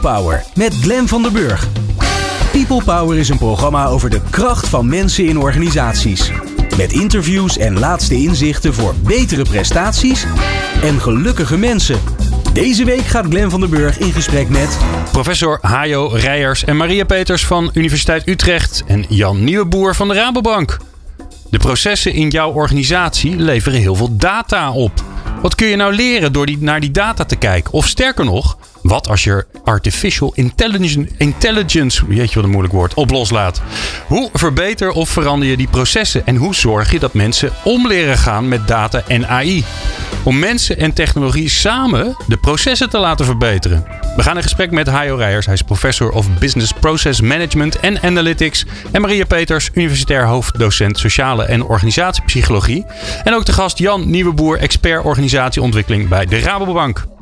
Power met Glen van der Burg. People Power is een programma over de kracht van mensen in organisaties. Met interviews en laatste inzichten voor betere prestaties en gelukkige mensen. Deze week gaat Glen van der Burg in gesprek met Professor Hajo Rijers en Maria Peters van Universiteit Utrecht en Jan Nieuweboer van de Rabobank. De processen in jouw organisatie leveren heel veel data op. Wat kun je nou leren door die, naar die data te kijken? Of sterker nog, wat als je artificial intelligence, intelligence weet je wat een moeilijk woord, op loslaat? Hoe verbeter of verander je die processen? En hoe zorg je dat mensen om leren gaan met data en AI? Om mensen en technologie samen de processen te laten verbeteren. We gaan in gesprek met Hajo Rijers. Hij is professor of Business Process Management en Analytics. En Maria Peters, universitair hoofddocent Sociale en Organisatiepsychologie. En ook de gast Jan Nieuweboer, expert organisatieontwikkeling bij de Rabobank.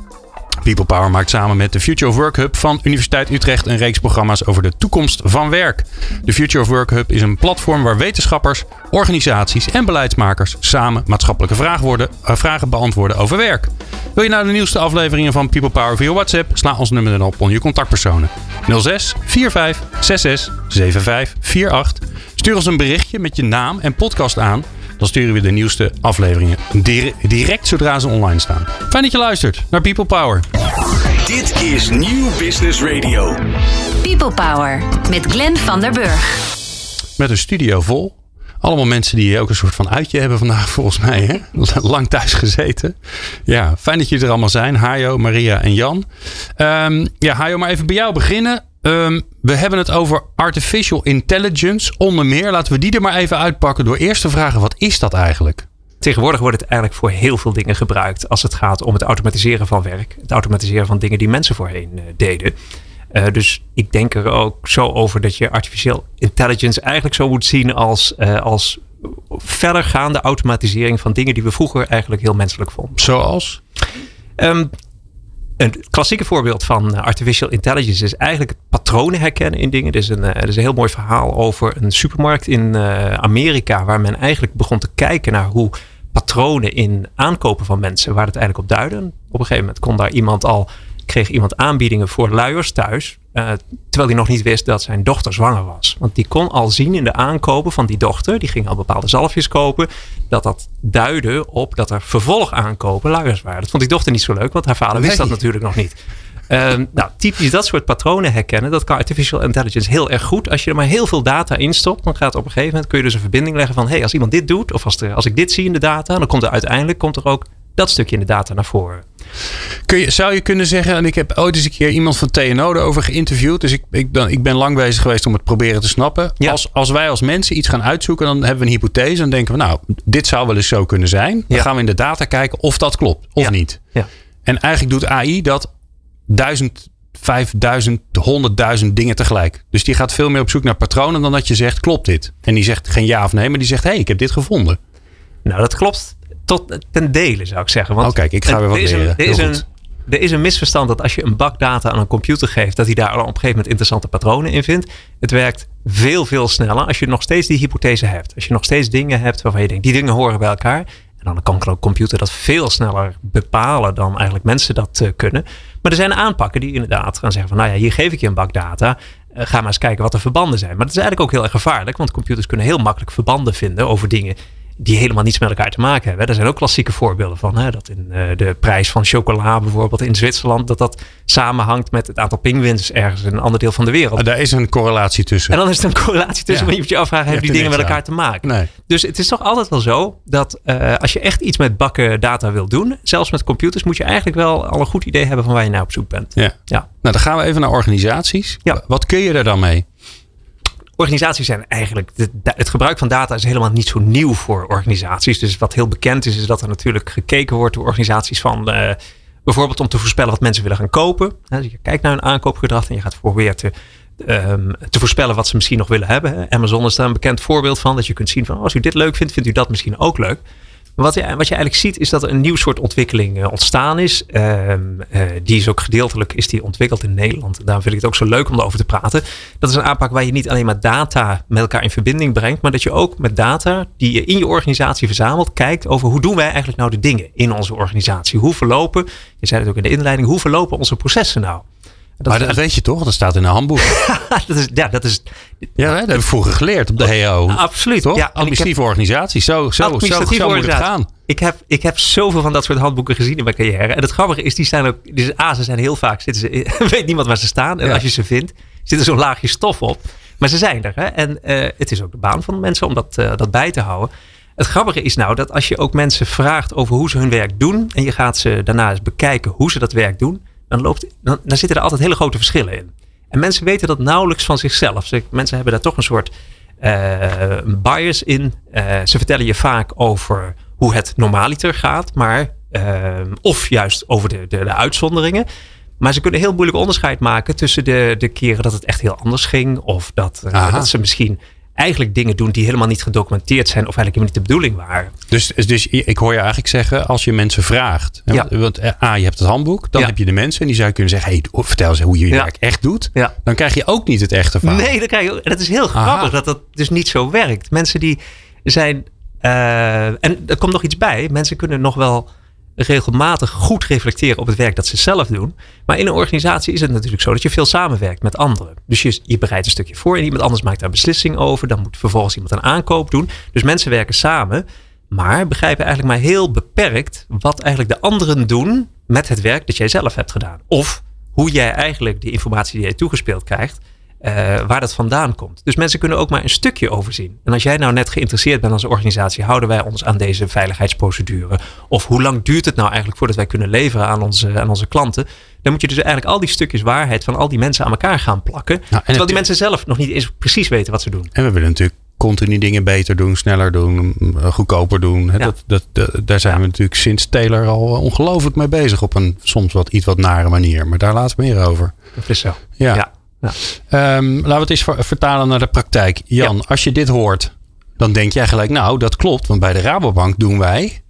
People Power maakt samen met de Future of Work Hub van Universiteit Utrecht een reeks programma's over de toekomst van werk. De Future of Work Hub is een platform waar wetenschappers, organisaties en beleidsmakers samen maatschappelijke vragen, uh, vragen beantwoorden over werk. Wil je nou de nieuwste afleveringen van People Power via WhatsApp? Sla ons nummer dan op onder je contactpersonen. 06 45 66 75 48. Stuur ons een berichtje met je naam en podcast aan dan sturen we de nieuwste afleveringen direct zodra ze online staan. Fijn dat je luistert naar People Power. Dit is Nieuw Business Radio. People Power met Glenn van der Burg. Met een studio vol. Allemaal mensen die ook een soort van uitje hebben vandaag, volgens mij. Hè? Lang thuis gezeten. Ja, fijn dat jullie er allemaal zijn. Hajo, Maria en Jan. Um, ja, Hajo, maar even bij jou beginnen. Um, we hebben het over artificial intelligence. Onder meer, laten we die er maar even uitpakken door eerst te vragen: wat is dat eigenlijk? Tegenwoordig wordt het eigenlijk voor heel veel dingen gebruikt als het gaat om het automatiseren van werk. Het automatiseren van dingen die mensen voorheen uh, deden. Uh, dus ik denk er ook zo over dat je artificial intelligence eigenlijk zo moet zien als, uh, als verdergaande automatisering van dingen die we vroeger eigenlijk heel menselijk vonden. Zoals? Um, een klassieke voorbeeld van eh, artificial intelligence is eigenlijk patronen herkennen in dingen. Er is een, er is een heel mooi verhaal over een supermarkt in uh, Amerika, waar men eigenlijk begon te kijken naar hoe patronen in aankopen van mensen, waar het eigenlijk op duiden. Op een gegeven moment kon daar iemand al kreeg iemand aanbiedingen voor luiers thuis. Uh, terwijl hij nog niet wist dat zijn dochter zwanger was. Want die kon al zien in de aankopen van die dochter, die ging al bepaalde zalfjes kopen, dat dat duidde op dat er vervolg aankopen luiers waren. Dat vond die dochter niet zo leuk, want haar vader wist dat natuurlijk nog niet. Um, nou, typisch dat soort patronen herkennen, dat kan artificial intelligence heel erg goed. Als je er maar heel veel data in stopt, dan gaat op een gegeven moment kun je dus een verbinding leggen van, hey, als iemand dit doet, of als, er, als ik dit zie in de data, dan komt er uiteindelijk komt er ook dat stukje in de data naar voren. Kun je, zou je kunnen zeggen, en ik heb ooit eens een keer iemand van TNO erover geïnterviewd. Dus ik, ik, dan, ik ben lang bezig geweest om het proberen te snappen. Ja. Als, als wij als mensen iets gaan uitzoeken, dan hebben we een hypothese. Dan denken we, nou, dit zou wel eens zo kunnen zijn. Dan gaan we in de data kijken of dat klopt of niet. En eigenlijk doet AI dat duizend, vijfduizend, honderdduizend dingen tegelijk. Dus die gaat veel meer op zoek naar patronen dan dat je zegt, klopt dit? En die zegt geen ja of nee, maar die zegt, hé, hey, ik heb dit gevonden. Nou, dat klopt tot ten dele, zou ik zeggen. Want oh, kijk, ik ga weer wat er leren. er, is een, er is een misverstand dat als je een bak data aan een computer geeft, dat hij daar op een gegeven moment interessante patronen in vindt. Het werkt veel, veel sneller als je nog steeds die hypothese hebt. Als je nog steeds dingen hebt waarvan je denkt, die dingen horen bij elkaar. En dan kan een computer dat veel sneller bepalen dan eigenlijk mensen dat uh, kunnen. Maar er zijn aanpakken die inderdaad gaan zeggen van, nou ja, hier geef ik je een bak data. Uh, ga maar eens kijken wat de verbanden zijn. Maar dat is eigenlijk ook heel erg gevaarlijk, want computers kunnen heel makkelijk verbanden vinden over dingen die helemaal niets met elkaar te maken hebben. Er zijn ook klassieke voorbeelden van. Hè, dat in uh, de prijs van chocola bijvoorbeeld in Zwitserland... dat dat samenhangt met het aantal pinguïns ergens in een ander deel van de wereld. En daar is een correlatie tussen. En dan is er een correlatie tussen. Ja. Maar je moet je afvragen, hebben die dingen met elkaar aan. te maken? Nee. Dus het is toch altijd wel zo dat uh, als je echt iets met bakken data wil doen... zelfs met computers, moet je eigenlijk wel al een goed idee hebben... van waar je naar op zoek bent. Ja. ja. Nou, dan gaan we even naar organisaties. Ja. Wat kun je er dan mee? Organisaties zijn eigenlijk. Het gebruik van data is helemaal niet zo nieuw voor organisaties. Dus wat heel bekend is, is dat er natuurlijk gekeken wordt door organisaties van. Uh, bijvoorbeeld om te voorspellen wat mensen willen gaan kopen. Dus je kijkt naar hun aankoopgedrag en je gaat proberen te, um, te voorspellen wat ze misschien nog willen hebben. Amazon is daar een bekend voorbeeld van. Dat je kunt zien van oh, als u dit leuk vindt, vindt u dat misschien ook leuk. Wat je, wat je eigenlijk ziet is dat er een nieuw soort ontwikkeling uh, ontstaan is. Uh, uh, die is ook gedeeltelijk is die ontwikkeld in Nederland. Daarom vind ik het ook zo leuk om erover te praten. Dat is een aanpak waar je niet alleen maar data met elkaar in verbinding brengt. Maar dat je ook met data die je in je organisatie verzamelt. Kijkt over hoe doen wij eigenlijk nou de dingen in onze organisatie. Hoe verlopen, je zei het ook in de inleiding. Hoe verlopen onze processen nou? Dat maar dat weet je toch? Dat staat in een handboek. dat is, ja, dat is. Ja, dat heb ik vroeger geleerd op de HEO. Absoluut. Toch? Ja, administratieve organisatie. Zo, zo, administratieve zo, zo moet het gaan. Ik heb, ik heb zoveel van dat soort handboeken gezien in mijn carrière. En het grappige is, die zijn ook. Die, A, ze zijn heel vaak. Zitten ze, weet niemand waar ze staan. En als je ze vindt, zit er zo'n laagje stof op. Maar ze zijn er. Hè? En uh, het is ook de baan van de mensen om dat, uh, dat bij te houden. Het grappige is nou dat als je ook mensen vraagt over hoe ze hun werk doen. En je gaat ze daarna eens bekijken hoe ze dat werk doen dan, loopt, dan, dan zitten er altijd hele grote verschillen in. En mensen weten dat nauwelijks van zichzelf. mensen hebben daar toch een soort uh, bias in. Uh, ze vertellen je vaak over hoe het normaliter gaat, maar, uh, of juist over de, de, de, uitzonderingen. Maar ze kunnen heel moeilijk onderscheid maken tussen de, de keren dat het echt heel anders ging. Of dat, dat ze misschien eigenlijk dingen doen die helemaal niet gedocumenteerd zijn of eigenlijk helemaal niet de bedoeling waren. Dus, dus ik hoor je eigenlijk zeggen, als je mensen vraagt, ja. want eh, A, je hebt het handboek, dan heb je de mensen en die zou kunnen zeggen, hey, vertel eens hoe je je werk echt doet. Dan krijg je ook niet het echte verhaal. Nee, dan krijg je, het is heel grappig dat dat dus niet zo werkt. Mensen die zijn, uh, en er komt nog iets bij, mensen kunnen nog wel regelmatig goed reflecteren op het werk dat ze zelf doen. Maar in een organisatie is het natuurlijk zo dat je veel samenwerkt met anderen. Dus je, je bereidt een stukje voor en iemand anders maakt daar een beslissing over. Dan moet vervolgens iemand een aankoop doen. Dus mensen werken samen, maar begrijpen eigenlijk maar heel beperkt wat eigenlijk de anderen doen met het werk dat jij zelf hebt gedaan. Of hoe jij eigenlijk die informatie die jij toegespeeld krijgt, uh, waar dat vandaan komt. Dus mensen kunnen ook maar een stukje overzien. En als jij nou net geïnteresseerd bent als organisatie, houden wij ons aan deze veiligheidsprocedure? Of hoe lang duurt het nou eigenlijk voordat wij kunnen leveren aan onze, aan onze klanten? Dan moet je dus eigenlijk al die stukjes waarheid van al die mensen aan elkaar gaan plakken. Nou, terwijl die mensen zelf nog niet eens precies weten wat ze doen. En we willen natuurlijk continu dingen beter doen, sneller doen, goedkoper doen. Ja. Dat, dat, daar zijn we natuurlijk sinds Taylor al ongelooflijk mee bezig op een soms wat iets wat nare manier. Maar daar laten we meer over. Dat is zo. ja. ja. Ja. Um, laten we het eens vertalen naar de praktijk. Jan, als je dit hoort, dan denk jij gelijk, nou, dat klopt. Want bij de Rabobank doen wij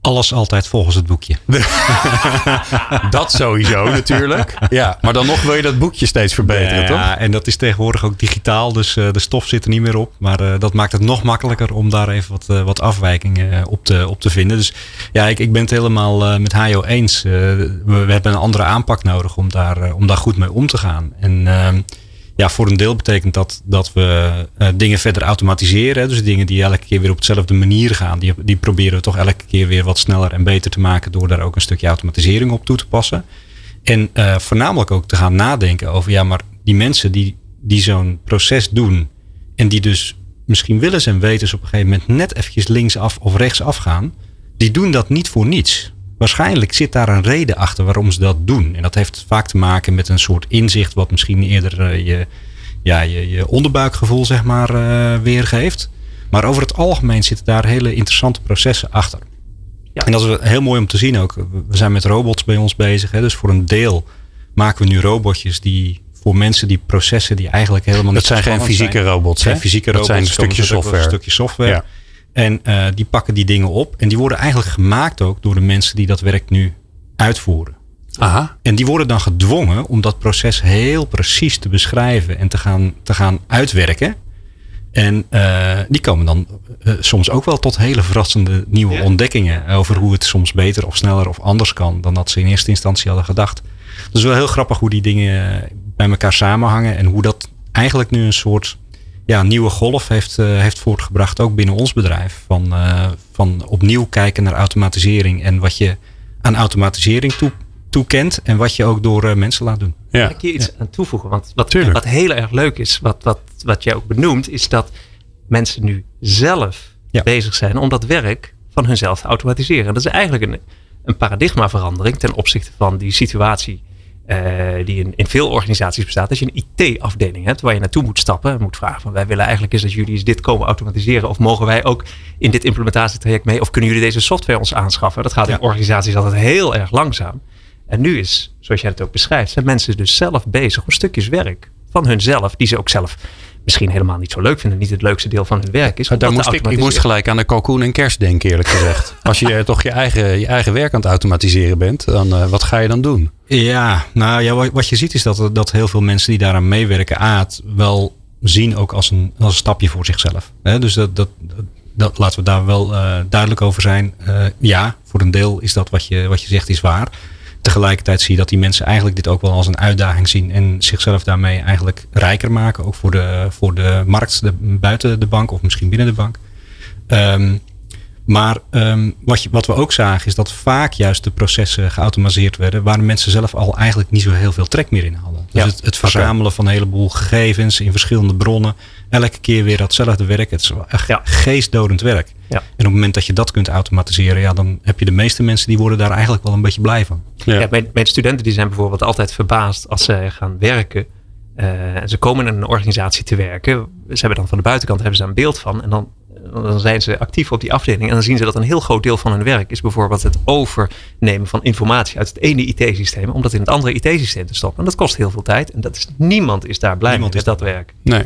alles altijd volgens het boekje. dat sowieso natuurlijk. Ja, maar dan nog wil je dat boekje steeds verbeteren, toch? Ja, en dat is tegenwoordig ook digitaal, dus uh, de stof zit er niet meer op. Maar uh, dat maakt het nog makkelijker om daar even wat, uh, wat afwijkingen op te, op te vinden. Dus ja, ik, ik ben het helemaal met Hajo eens. We, we, hebben een andere aanpak nodig om daar, om daar goed mee om te gaan. En ehm, ja, voor een deel betekent dat dat we uh, dingen verder automatiseren. Dus dingen die elke keer weer op dezelfde manier gaan, die, die proberen we toch elke keer weer wat sneller en beter te maken door daar ook een stukje automatisering op toe te passen. En uh, voornamelijk ook te gaan nadenken over, ja, maar die mensen die, die zo'n proces doen en die dus misschien willen en weten op een gegeven moment net eventjes linksaf of rechtsaf gaan, die doen dat niet voor niets waarschijnlijk zit daar een reden achter waarom ze dat doen. En dat heeft vaak te maken met een soort inzicht wat misschien eerder uh, je, ja, je, je onderbuikgevoel zeg maar uh, weergeeft. Maar over het algemeen zitten daar hele interessante processen achter. Ja. En dat is heel mooi om te zien ook. We zijn met robots bij ons bezig. Hè, dus voor een deel maken we nu robotjes die voor mensen die processen die eigenlijk helemaal niet. Dat zijn geen fysieke robots. Geen fysieke robots. Dat zijn een stukje software. Een stukje software. Ja. En uh, die pakken die dingen op. En die worden eigenlijk gemaakt ook door de mensen die dat werk nu uitvoeren. Aha. En die worden dan gedwongen om dat proces heel precies te beschrijven en te gaan, te gaan uitwerken. En uh, die komen dan uh, soms ook wel tot hele verrassende nieuwe ontdekkingen over hoe het soms beter of sneller of anders kan dan dat ze in eerste instantie hadden gedacht. Dat is wel heel grappig hoe die dingen bij elkaar samenhangen en hoe dat eigenlijk nu een soort ja, nieuwe golf heeft, uh, heeft voortgebracht, ook binnen ons bedrijf. Van, uh, van opnieuw kijken naar automatisering en wat je aan automatisering toe, toekent en wat je ook door uh, mensen laat doen. Ja. Kan ik hier iets aan toevoegen? Want wat, wat heel erg leuk is, wat, wat, wat jij ook benoemt, is dat mensen nu zelf ja. bezig zijn om dat werk van hunzelf te automatiseren. Dat is eigenlijk een, een paradigmaverandering ten opzichte van die situatie die in, in, veel organisaties bestaat. Dat je een IT-afdeling hebt waar je naartoe moet stappen. En moet vragen van wij willen eigenlijk eens dat jullie eens dit komen automatiseren. Of mogen wij ook in dit implementatietraject mee? Of kunnen jullie deze software ons aanschaffen? Dat gaat in organisaties altijd heel erg langzaam. En nu is, zoals jij het ook beschrijft, zijn mensen dus zelf bezig om stukjes werk van hunzelf, die ze ook zelf misschien helemaal niet zo leuk vinden, niet het leukste deel van hun werk is. Daar moest ik, ik moest gelijk aan de kalkoen en kerst denken, eerlijk gezegd. Als je toch je eigen, je eigen werk aan het automatiseren bent, dan uh, wat ga je dan doen? Ja, nou ja, wat je ziet is dat, dat heel veel mensen die daaraan meewerken, aard wel zien ook als een, als een stapje voor zichzelf. dus dat, dat, dat, laten we daar wel uh, duidelijk over zijn. Uh, ja, voor een deel is dat wat je, wat je zegt is waar. Tegelijkertijd zie je dat die mensen eigenlijk dit ook wel als een uitdaging zien. En zichzelf daarmee eigenlijk rijker maken. Ook voor de, voor de markt de, buiten de bank of misschien binnen de bank. Ehm, maar um, wat, je, wat we ook zagen is dat vaak juist de processen geautomatiseerd werden. Waar de mensen zelf al eigenlijk niet zo heel veel trek meer in hadden. Dus het, het, verzamelen van een heleboel gegevens in verschillende bronnen. Elke keer weer datzelfde werk. Het is echt ja. geestdodend werk. Ja. En op het moment dat je dat kunt automatiseren, ja, dan heb je de meeste mensen die worden daar eigenlijk wel een beetje blij van. Ja. mijn, mijn studenten die zijn bijvoorbeeld altijd verbaasd als ze gaan werken. Uh, ze komen in een organisatie te werken. Ze hebben dan van de buitenkant hebben ze een beeld van. En dan dan zijn ze actief op die afdeling. En dan zien ze dat een heel groot deel van hun werk is bijvoorbeeld het overnemen van informatie uit het ene IT-systeem. Om dat in het andere IT-systeem te stoppen. En dat kost heel veel tijd. En dat is, niemand is daar blij mee met dat werk. Nee.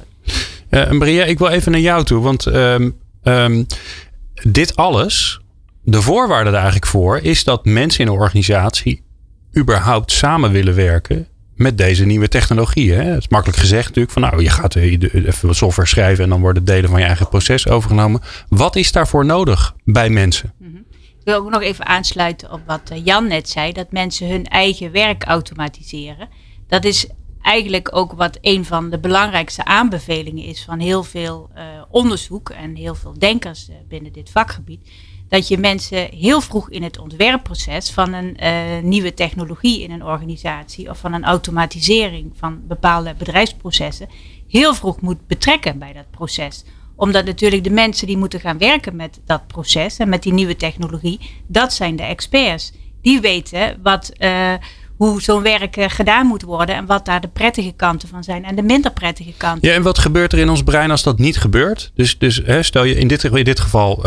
Uh, Maria, ik wil even naar jou toe. Want um, um, dit alles, de voorwaarde er eigenlijk voor, is dat mensen in een organisatie überhaupt samen willen werken met deze nieuwe technologieën. Hè? Het is makkelijk gezegd natuurlijk van nou, je gaat even software schrijven en dan worden delen van je eigen proces overgenomen. Wat is daarvoor nodig bij mensen? Mhm. Ik wil ook nog even aansluiten op wat eh, Jan net zei, dat mensen hun eigen werk automatiseren. Dat is eigenlijk ook wat een van de belangrijkste aanbevelingen is van heel veel onderzoek en heel veel denkers binnen dit vakgebied dat je mensen heel vroeg in het ontwerpproces van een uh, nieuwe technologie in een organisatie of van een automatisering van bepaalde bedrijfsprocessen heel vroeg moet betrekken bij dat proces. Omdat natuurlijk de mensen die moeten gaan werken met dat proces en met die nieuwe technologie, dat zijn de experts. Die weten wat, uh, hoe zo'n werk gedaan moet worden en wat daar de prettige kanten van zijn en de minder prettige kanten. Ja, en wat gebeurt er in ons brein als dat niet gebeurt? Dus, dus hè, stel je in dit, in dit geval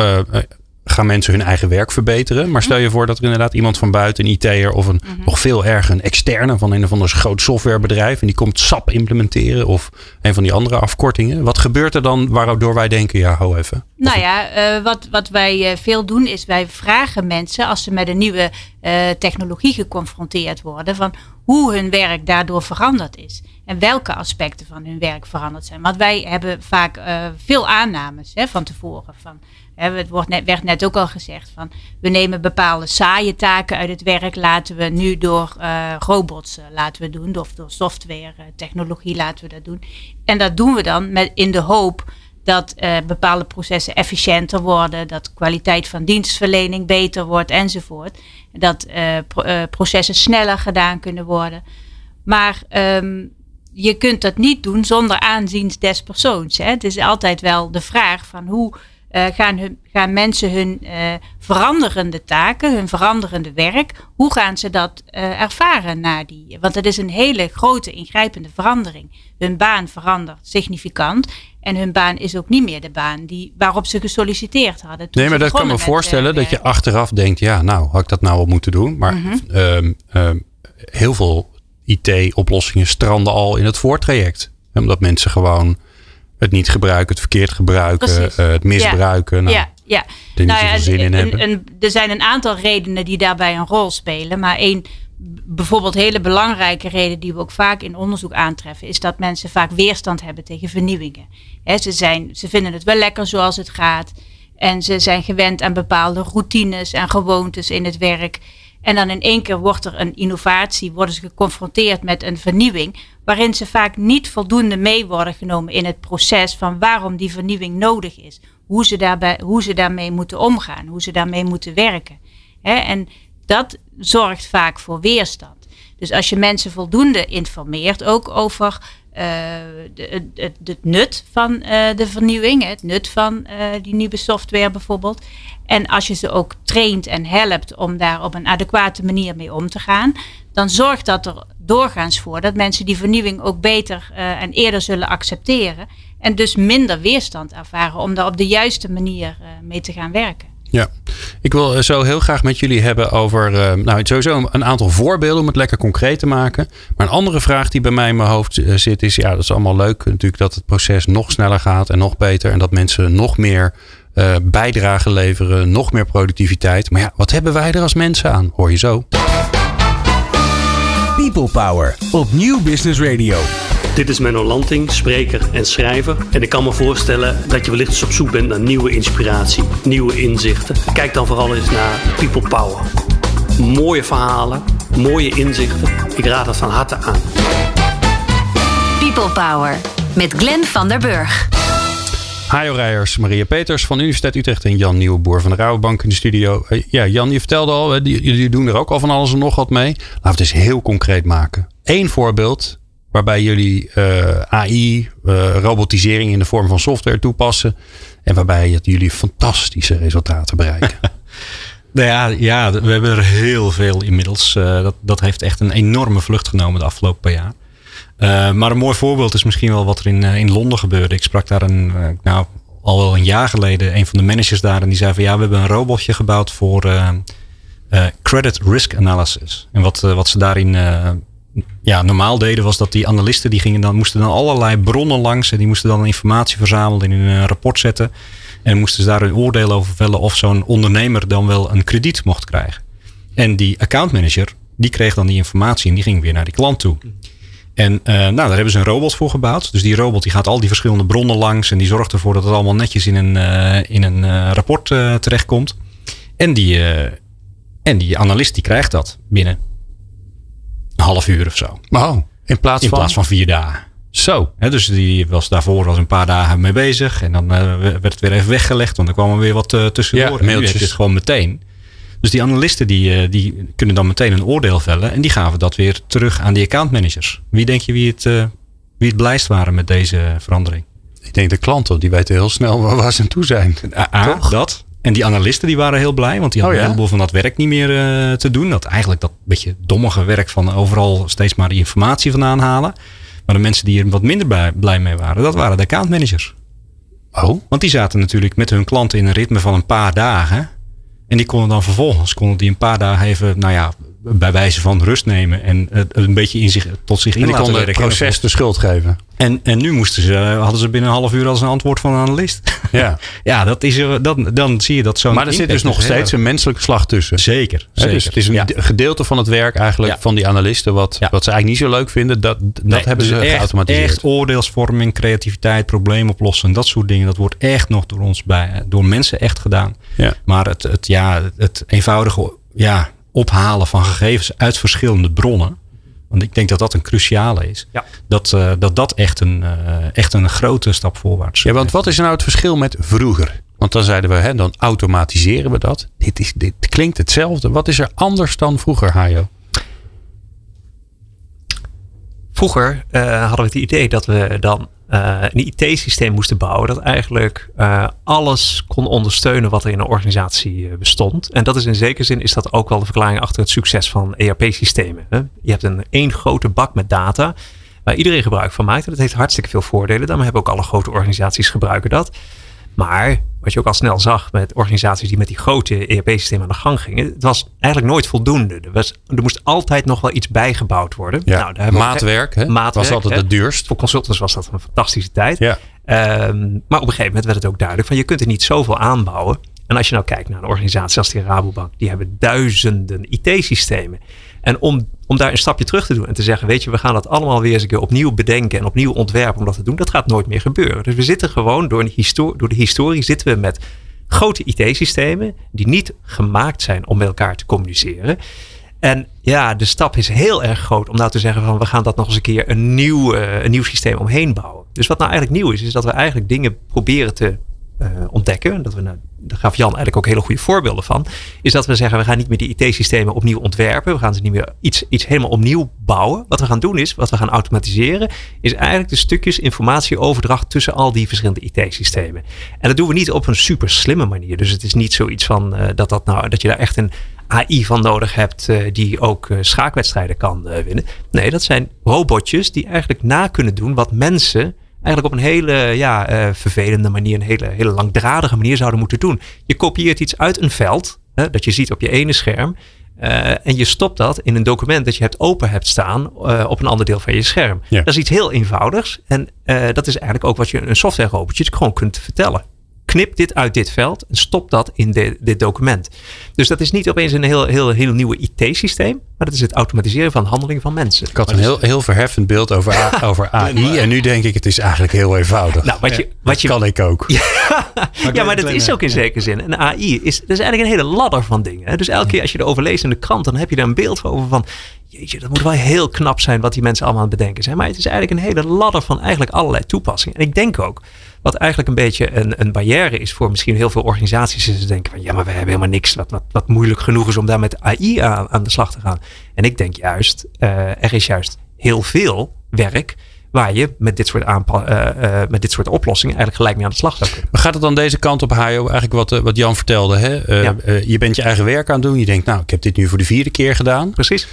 gaan mensen hun eigen werk verbeteren. Maar stel je voor dat er inderdaad iemand van buiten, een IT'er of een mhm. nog veel erger, een externe van een of ander groot softwarebedrijf. En die komt SAP implementeren of een van die andere afkortingen. Wat gebeurt er dan waardoor wij denken, ja, hou even. Nou ja, uh, wat, wat wij uh, veel doen is wij vragen mensen als ze met een nieuwe uh, technologie geconfronteerd worden. Van hoe hun werk daardoor veranderd is. En welke aspecten van hun werk veranderd zijn. Want wij hebben vaak veel aannames hè, van tevoren. Van, het wordt net, werd net ook al gezegd van we nemen bepaalde saaie taken uit het werk, laten we nu door uh, robots uh, laten we doen, of door software, technologie laten we dat doen. En dat doen we dan met, in de hoop dat bepaalde processen efficiënter worden, dat kwaliteit van dienstverlening beter wordt enzovoort. Dat pro processen sneller gedaan kunnen worden. Maar um, je kunt dat niet doen zonder aanzien des persoons. Hè? Het is altijd wel de vraag van hoe uh, gaan, hun, gaan mensen hun veranderende taken, hun veranderende werk, hoe gaan ze dat ervaren na die? Want het is een hele grote ingrijpende verandering. Hun baan verandert significant. En hun baan is ook niet meer de baan die, waarop ze gesolliciteerd hadden. Nee, maar dat kan me voorstellen dat je achteraf denkt: ja, nou, had ik dat nou al moeten doen? Maar mm -hmm. um, heel veel IT-oplossingen stranden al in het voortraject. Omdat mensen gewoon het niet gebruiken, het verkeerd gebruiken, uh, het misbruiken. Nou, ja, ja. Er nou ja, zin in hebben. er zijn een aantal redenen die daarbij een rol spelen. Maar één bijvoorbeeld hele belangrijke reden die we ook vaak in onderzoek aantreffen, is dat mensen vaak weerstand hebben tegen vernieuwingen. ze, zijn, ze vinden het wel lekker zoals het gaat. En ze zijn gewend aan bepaalde routines en gewoontes in het werk. En dan in één keer wordt er een innovatie, worden ze geconfronteerd met een vernieuwing, waarin ze vaak niet voldoende mee worden genomen in het proces van waarom die vernieuwing nodig is. Hoe ze, daarbij, hoe ze daarmee moeten omgaan, hoe ze daarmee moeten werken. en dat zorgt vaak voor weerstand. Dus als je mensen voldoende informeert, ook over het, het, nut van uh, de vernieuwing, het nut van uh, die nieuwe software bijvoorbeeld. En als je ze ook traint en helpt om daar op een adequate manier mee om te gaan, dan zorgt dat er doorgaans voor dat mensen die vernieuwing ook beter en eerder zullen accepteren. En dus minder weerstand ervaren om daar op de juiste manier mee te gaan werken. Ja, ik wil eh, zo heel graag met jullie hebben over, uh, nou sowieso een aantal voorbeelden om het lekker concreet te maken. Maar een andere vraag die bij mij in mijn hoofd eh, zit is, ja dat is allemaal leuk natuurlijk dat het proces nog sneller gaat en nog beter. En dat mensen nog meer uh, bijdrage leveren, nog meer productiviteit. Maar ja, wat hebben wij er als mensen aan? Hoor je zo. People Power op Nieuw Business Radio. Dit is Menno Lanting, spreker en schrijver. En ik kan me voorstellen dat je wellicht eens op zoek bent naar nieuwe inspiratie, nieuwe inzichten. Kijk dan vooral eens naar People Power. Mooie verhalen, mooie inzichten. Ik raad het van harte aan. People Power met Glenn van der Burg. Hajo Rijers, Maria Peters van de Universiteit Utrecht en Jan Nieuweboer van de Rabobank in de studio. Eh, Ja, Jan, je vertelde al, jullie doen er ook al van alles en nog wat mee. Laten we het eens heel concreet maken. Eén voorbeeld waarbij jullie eh, AI, eh, robotisering in de vorm van software toepassen. En waarbij jullie fantastische resultaten bereiken. Nou ja, ja, we hebben er heel veel inmiddels. Eh, dat, dat heeft echt een enorme vlucht genomen de afgelopen paar jaar. Maar een mooi voorbeeld is misschien wel wat er in, in Londen gebeurde. Ik sprak daar een, nou, al wel een jaar geleden een van de managers daar. En die zei van ja, we hebben een robotje gebouwd voor credit risk analysis. En wat, wat ze daarin ja, normaal deden was dat die analisten die gingen dan, moesten dan allerlei bronnen langs. En die moesten dan informatie verzamelen in een eh, rapport zetten. En moesten ze daar een oordeel over vellen of zo'n ondernemer dan wel een krediet mocht krijgen. En die accountmanager, die kreeg dan die informatie en die ging weer naar die klant toe. En eh, nou, daar hebben ze een robot voor gebouwd. Dus die robot die gaat al die verschillende bronnen langs en die zorgt ervoor dat het allemaal netjes in een, eh, in een rapport terechtkomt. En die, en die analist die krijgt dat binnen een half uur of zo. Wow, in plaats In van... plaats van vier dagen. Zo. Hè, dus die was daarvoor was een paar dagen mee bezig. En dan eh, werd het weer even weggelegd. Want er kwam er weer wat eh, tussendoor. Ja, mailtjes. je het gewoon meteen. Dus die analisten die, eh, die kunnen dan meteen een oordeel vellen. En die gaven dat weer terug aan die accountmanagers. Wie denk je wie het, wie het blijst waren met deze verandering? Ik denk de klanten, die weten heel snel waar, waar ze aan toe zijn. A, A, dat. En die analisten die waren heel blij. Want die hadden Oh ja? een heleboel van dat werk niet meer eh, te doen. Dat eigenlijk dat beetje dommige werk van overal steeds maar die informatie vandaan halen. Maar de mensen die er wat minder blij, blij mee waren, dat waren de accountmanagers. Oh, Want die zaten natuurlijk met hun klanten in een ritme van een paar dagen. En die konden dan vervolgens konden die een paar dagen even, nou ja, bij wijze van rust nemen. En het een beetje in zich, tot zich in laten konden het werken. proces de schuld geven. En, en nu moesten ze, hadden ze binnen een half uur als een antwoord van een analist. Ja. ja, dat is, er- dan, dan zie je dat zo'n Maar er zit dus nog steeds een menselijke slag tussen. Zeker, Hè, zeker. Dus het is een Ja. gedeelte van het werk eigenlijk Ja. van die analisten. Wat, Ja. wat ze eigenlijk niet zo leuk vinden. Dat, dat Nee, hebben dus ze echt, geautomatiseerd. Echt oordeelsvorming, creativiteit, probleemoplossen, dat soort dingen. Dat wordt echt nog door ons bij, door mensen echt gedaan. Ja. Maar het, het, ja, het eenvoudige ja, ophalen van gegevens uit verschillende bronnen. Want ik denk dat dat een cruciale is. Ja. Dat, eh, dat dat echt een, eh, echt een grote stap voorwaarts Ja, want wat is nou het verschil met vroeger? Want dan zeiden we, hè, dan automatiseren we dat. Dit, is, dit klinkt hetzelfde. Wat is er anders dan vroeger, Hajo? Vroeger eh, hadden we het idee dat we dan eh, een IT-systeem moesten bouwen dat eigenlijk eh, alles kon ondersteunen wat er in een organisatie eh, bestond. En dat is in zekere zin is dat ook wel de verklaring achter het succes van ERP-systemen. Je hebt een één grote bak met data waar iedereen gebruik van maakt. En dat heeft hartstikke veel voordelen. Daarom hebben ook alle grote organisaties gebruiken dat. Maar wat je ook al snel zag met organisaties die met die grote ERP-systemen aan de gang gingen, het was eigenlijk nooit voldoende. Er, was, er moest altijd nog wel iets bijgebouwd worden. Ja. Nou, Maatwerk, hè? Maatwerk, was altijd hè. het duurst. Voor consultants was dat een fantastische tijd. Ja. Ehm, maar op een gegeven moment werd het ook duidelijk van je kunt er niet zoveel aanbouwen. En als je nou kijkt naar een organisatie als die Rabobank, die hebben duizenden IT-systemen. En om, om daar een stapje terug te doen en te zeggen, weet je, we gaan dat allemaal weer eens een keer opnieuw bedenken en opnieuw ontwerpen om dat te doen, dat gaat nooit meer gebeuren. Dus we zitten gewoon door, door de historie zitten we met grote IT-systemen die niet gemaakt zijn om met elkaar te communiceren. En ja, de stap is heel erg groot om nou te zeggen van we gaan dat nog eens een keer een nieuw, een nieuw systeem omheen bouwen. Dus wat nou eigenlijk nieuw is, is dat we eigenlijk dingen proberen te eh, ontdekken. Dat we, nou, daar gaf Jan eigenlijk ook hele goede voorbeelden van. Is dat we zeggen we gaan niet meer die IT-systemen opnieuw ontwerpen. We gaan ze niet meer iets, iets helemaal opnieuw bouwen. Wat we gaan doen is, wat we gaan automatiseren, is eigenlijk de stukjes informatieoverdracht tussen al die verschillende IT-systemen. En dat doen we niet op een super slimme manier. Dus het is niet zoiets van eh, dat, dat, nou, dat je daar echt een AI van nodig hebt eh, die ook schaakwedstrijden kan winnen. Nee, dat zijn robotjes die eigenlijk na kunnen doen wat mensen eigenlijk op een hele ja, eh, vervelende manier, een hele, hele langdradige manier zouden moeten doen. Je kopieert iets uit een veld, hè, dat je ziet op je ene scherm. eh, en je stopt dat in een document dat je hebt open hebt staan eh, op een ander deel van je scherm. Ja. Dat is iets heel eenvoudigs. En dat is eigenlijk ook wat je een software robotje gewoon kunt vertellen. Knip dit uit dit veld en stop dat in de, dit document. Dus dat is niet opeens een heel, heel, heel nieuwe IT-systeem, maar dat is het automatiseren van handelingen van mensen. Ik had een heel, heel verheffend beeld over, A- over AI. En nu denk ik, het is eigenlijk heel eenvoudig. Nou, wat je, wat je, kan ik ook. Ja, ja, maar dat is ook in zekere zin. En AI is, dat is eigenlijk een hele ladder van dingen. hè. Dus elke keer als je erover leest in de krant, dan heb je daar een beeld over van. Dat moet wel heel knap zijn wat die mensen allemaal aan het bedenken zijn. Maar het is eigenlijk een hele ladder van eigenlijk allerlei toepassingen. En ik denk ook, wat eigenlijk een beetje een, een barrière is voor misschien heel veel organisaties, is te denken van ja, maar we hebben helemaal niks wat, wat, wat moeilijk genoeg is om daar met AI aan, aan de slag te gaan. En ik denk juist, eh, er is juist heel veel werk waar je met dit soort, aanpa- eh, eh, met dit soort oplossingen eigenlijk gelijk mee aan de slag zou kunnen. Maar gaat het dan deze kant op, Hajo? Eigenlijk wat, eh, wat Jan vertelde. Hè? Ja. je bent je eigen werk aan het doen. Je denkt, nou, ik heb dit nu voor de vierde keer gedaan. Precies.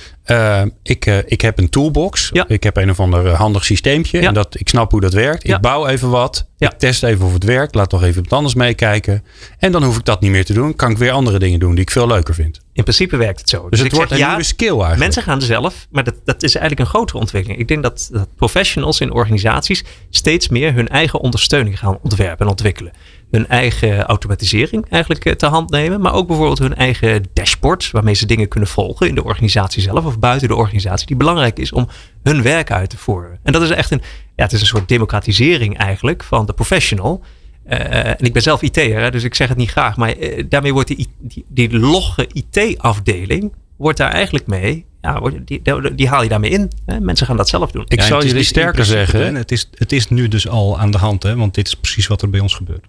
Ik, ik heb een toolbox. Ja. Ik heb een of ander handig systeempje. Ja. En dat, ik snap hoe dat werkt. Ik bouw even wat. Ja. Ik test even of het werkt. Laat nog even wat anders meekijken. En dan hoef ik dat niet meer te doen. Kan ik weer andere dingen doen die ik veel leuker vind. In principe werkt het zo. Dus, het ik wordt zeg, een ja, nieuwe skill eigenlijk. Mensen gaan zelf, maar dat, dat is eigenlijk een grotere ontwikkeling. Ik denk dat, dat professionals in organisaties steeds meer hun eigen ondersteuning gaan ontwerpen en ontwikkelen. Hun eigen automatisering eigenlijk eh, te hand nemen, maar ook bijvoorbeeld hun eigen dashboards waarmee ze dingen kunnen volgen in de organisatie zelf of buiten de organisatie, die belangrijk is om hun werk uit te voeren. En dat is echt een, ja, het is een soort democratisering eigenlijk van de professional. Eh, en ik ben zelf IT'er, hè, dus ik zeg het niet graag. Maar eh, daarmee wordt die, die, die logge IT-afdeling, wordt daar eigenlijk mee, ja, wordt- die, die, die haal je daarmee in. Hè? Mensen gaan dat zelf doen. Ik Ja, is jullie dus sterker zeggen. hè, Het is, het is nu dus al aan de hand, hè, want dit is precies wat er bij ons gebeurt.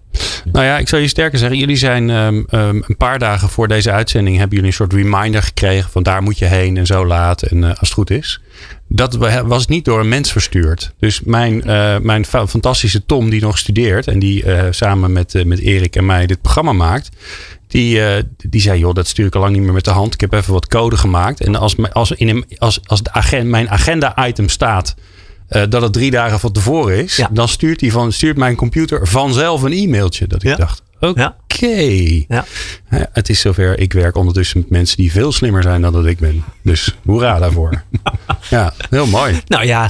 Nou ja, ik zal je sterker zeggen. Jullie zijn ehm, ehm, een paar dagen voor deze uitzending hebben jullie een soort reminder gekregen van daar moet je heen en zo laat en eh, als het goed is. Dat wa- was niet door een mens verstuurd. Dus mijn, eh, mijn fa- fantastische Tom die nog studeert en die eh, samen met, eh, met Erik en mij dit programma maakt. Die, die zei, joh, dat stuur ik al lang niet meer met de hand. Ik heb even wat code gemaakt. En als, als, in een, als, als de agenda, mijn agenda-item staat dat het drie dagen van tevoren is, Ja. dan stuurt, hij van, stuurt mijn computer vanzelf een e-mailtje. Dat ik Ja. dacht, oké. Ja. Het is zover. Ik werk ondertussen met mensen die veel slimmer zijn dan dat ik ben. Dus hoera daarvoor. ja, heel mooi. Nou ja,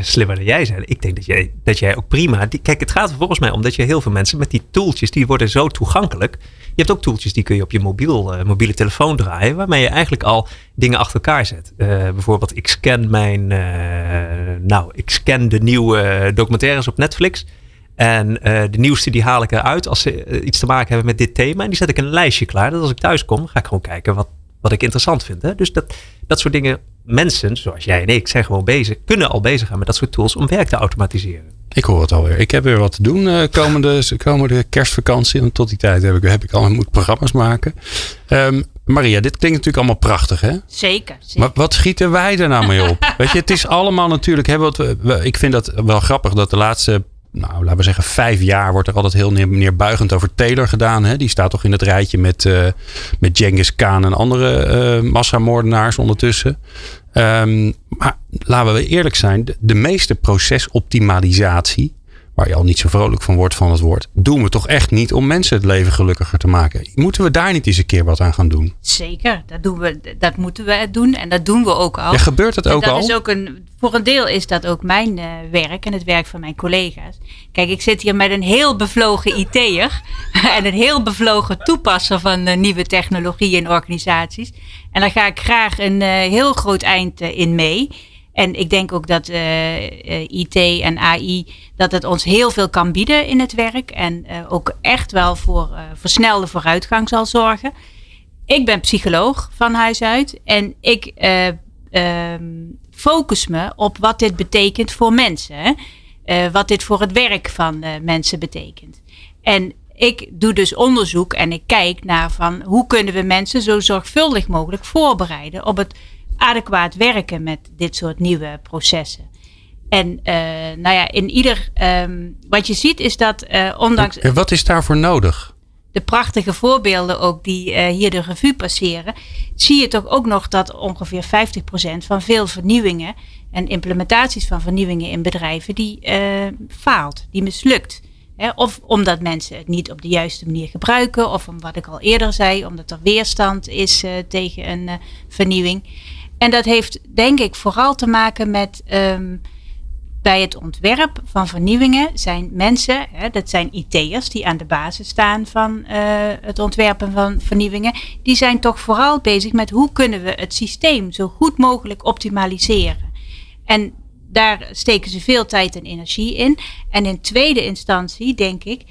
slimmer dan jij zijn. Ik denk dat jij, dat jij ook prima. Die, kijk, het gaat er volgens mij om dat je heel veel mensen met die tooltjes, die worden zo toegankelijk. Je hebt ook tooltjes die kun je op je mobiel, eh, mobiele telefoon draaien, waarmee je eigenlijk al dingen achter elkaar zet. Eh, bijvoorbeeld, ik scan mijn, eh, nou, ik scan de nieuwe documentaires op Netflix. En eh, de nieuwste die haal ik eruit als ze eh, iets te maken hebben met dit thema. En die zet ik in een lijstje klaar. Dat als ik thuis kom, ga ik gewoon kijken wat, wat ik interessant vind. Hè? Dus dat, dat soort dingen, mensen zoals jij en ik, zijn gewoon bezig, kunnen al bezig gaan met dat soort tools om werk te automatiseren. Ik hoor het alweer. Ik heb weer wat te doen eh, komende, komende kerstvakantie. En tot die tijd heb ik, heb ik al moet programma's maken. Ehm, Maria, dit klinkt natuurlijk allemaal prachtig, hè? Zeker. zeker. Maar wat schieten wij er nou mee op? Weet je, het is allemaal natuurlijk. Hè, wat we, we- ik vind dat wel grappig dat de laatste, nou laten we zeggen, vijf jaar wordt er altijd heel neer, neerbuigend over Taylor gedaan. Hè? Die staat toch in het rijtje met, eh met Genghis Khan en andere eh massamoordenaars ondertussen. Ehm, maar laten we eerlijk zijn, de meeste procesoptimalisatie, waar je al niet zo vrolijk van wordt van het woord, doen we toch echt niet om mensen het leven gelukkiger te maken. Moeten we daar niet eens een keer wat aan gaan doen? Zeker, dat, doen we, dat moeten we doen en dat doen we ook al. Ja, gebeurt het En ook dat al? Is ook een, voor een deel is dat ook mijn eh, werk en het werk van mijn collega's. Kijk, ik zit hier met een heel bevlogen IT'er en een heel bevlogen toepasser van eh, nieuwe technologie in organisaties. En daar ga ik graag een eh, heel groot eind in mee. En ik denk ook dat IT en AI, dat het ons heel veel kan bieden in het werk. En eh, ook echt wel voor eh, versnelde vooruitgang zal zorgen. Ik ben psycholoog van huis uit en ik eh, ehm, focus me op wat dit betekent voor mensen. hè. Wat dit voor het werk van mensen betekent. En ik doe dus onderzoek en ik kijk naar van hoe kunnen we mensen zo zorgvuldig mogelijk voorbereiden op het adequaat werken met dit soort nieuwe processen. En eh, nou ja, in ieder, ehm, wat je ziet is dat eh, ondanks En Wat is daarvoor nodig? de prachtige voorbeelden ook die eh, hier de revue passeren, zie je toch ook nog dat ongeveer 50% van veel vernieuwingen en implementaties van vernieuwingen in bedrijven, die faalt, die mislukt. Hè, of omdat mensen het niet op de juiste manier gebruiken, of om wat ik al eerder zei, omdat er weerstand is tegen een vernieuwing. En dat heeft denk ik vooral te maken met ehm, bij het ontwerp van vernieuwingen zijn mensen, hè, dat zijn IT'ers die aan de basis staan van uh, het ontwerpen van vernieuwingen, die zijn toch vooral bezig met hoe kunnen we het systeem zo goed mogelijk optimaliseren. En daar steken ze veel tijd en energie in. En in tweede instantie, denk ik,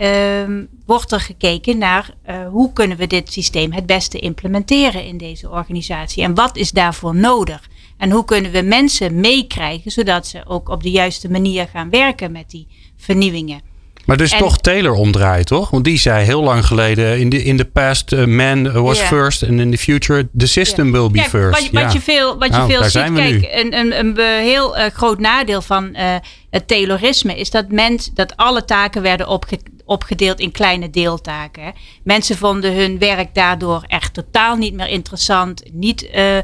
um, wordt er gekeken naar uh, hoe kunnen we dit systeem het beste implementeren in deze organisatie. En wat is daarvoor nodig? En hoe kunnen we mensen meekrijgen zodat ze ook op de juiste manier gaan werken met die vernieuwingen? Maar dus toch Taylor omdraaien, toch? Want die zei heel lang geleden: in the, in the past, uh, man was first, and in the future, the system will be first. Wat, wat je veel, wat je Nou, veel ziet, kijk, een, een, een heel eh, groot nadeel van eh, het Taylorisme is dat, mens, dat alle taken werden opge- opgedeeld in kleine deeltaken. Hè. Mensen vonden hun werk daardoor echt totaal niet meer interessant, niet eh,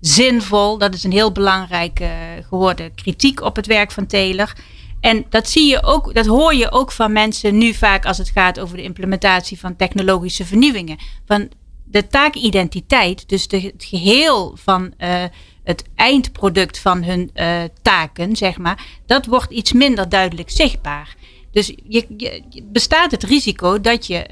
zinvol. Dat is een heel belangrijke eh, geworden kritiek op het werk van Taylor. En dat zie je ook, dat hoor je ook van mensen nu vaak als het gaat over de implementatie van technologische vernieuwingen. Van de taakidentiteit, dus de, het geheel van eh, het eindproduct van hun eh, taken, zeg maar, dat wordt iets minder duidelijk zichtbaar. Dus je, bestaat het risico dat je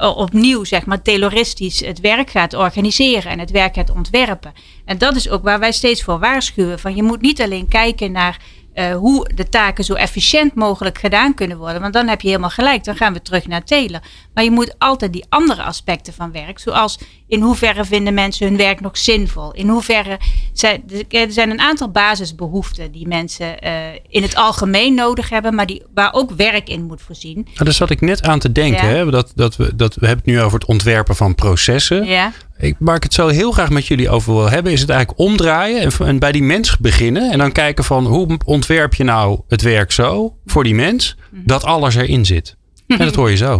opnieuw, zeg maar, tayloristisch het werk gaat organiseren en het werk gaat ontwerpen. En dat is ook waar wij steeds voor waarschuwen. Van je moet niet alleen kijken naar eh, hoe de taken zo efficiënt mogelijk gedaan kunnen worden. Want dan heb je helemaal gelijk. Dan gaan we terug naar Taylor. Maar je moet altijd die andere aspecten van werk. Zoals in hoeverre vinden mensen hun werk nog zinvol? In hoeverre zijn, er zijn een aantal basisbehoeften die mensen eh, in het algemeen nodig hebben. Maar die, waar ook werk in moet voorzien. Nou, daar zat ik net aan te denken. Ja. Hè? Dat, dat we, dat, we hebben het nu over het ontwerpen van processen. Ja. Ik, waar ik het zo heel graag met jullie over wil hebben, is het eigenlijk omdraaien en, en bij die mens beginnen. En dan kijken van hoe ontwerp je nou het werk zo voor die mens dat alles erin zit. En dat hoor je zo.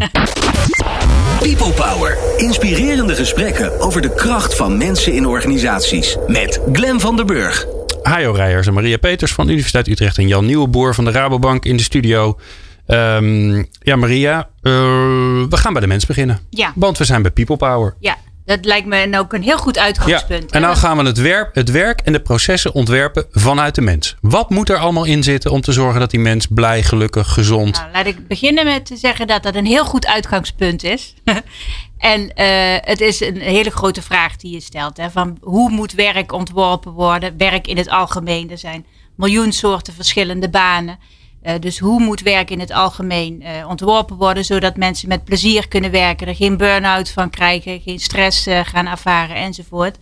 People Power. Inspirerende gesprekken over de kracht van mensen in organisaties. Met Glen van der Burg. Hajo Rijers en Maria Peters van de Universiteit Utrecht en Jan Nieuweboer van de Rabobank in de studio. Ehm, ja, Maria, eh, we gaan bij de mens beginnen. Ja. Want we zijn bij People Power. Ja, dat lijkt me ook een heel goed Ja, uitgangspunt. en dan gaan we het werk, het werk en de processen ontwerpen vanuit de mens. Wat moet er allemaal in zitten om te zorgen dat die mens blij, gelukkig, gezond. Nou, laat ik beginnen met te zeggen dat dat een heel goed uitgangspunt is. en eh, het is een hele grote vraag die je stelt. Hè, van hoe moet werk ontworpen worden? Werk in het algemeen. Er zijn miljoen soorten verschillende banen. Eh, dus hoe moet werk in het algemeen eh, ontworpen worden, zodat mensen met plezier kunnen werken, er geen burn-out van krijgen, geen stress eh, gaan ervaren enzovoort.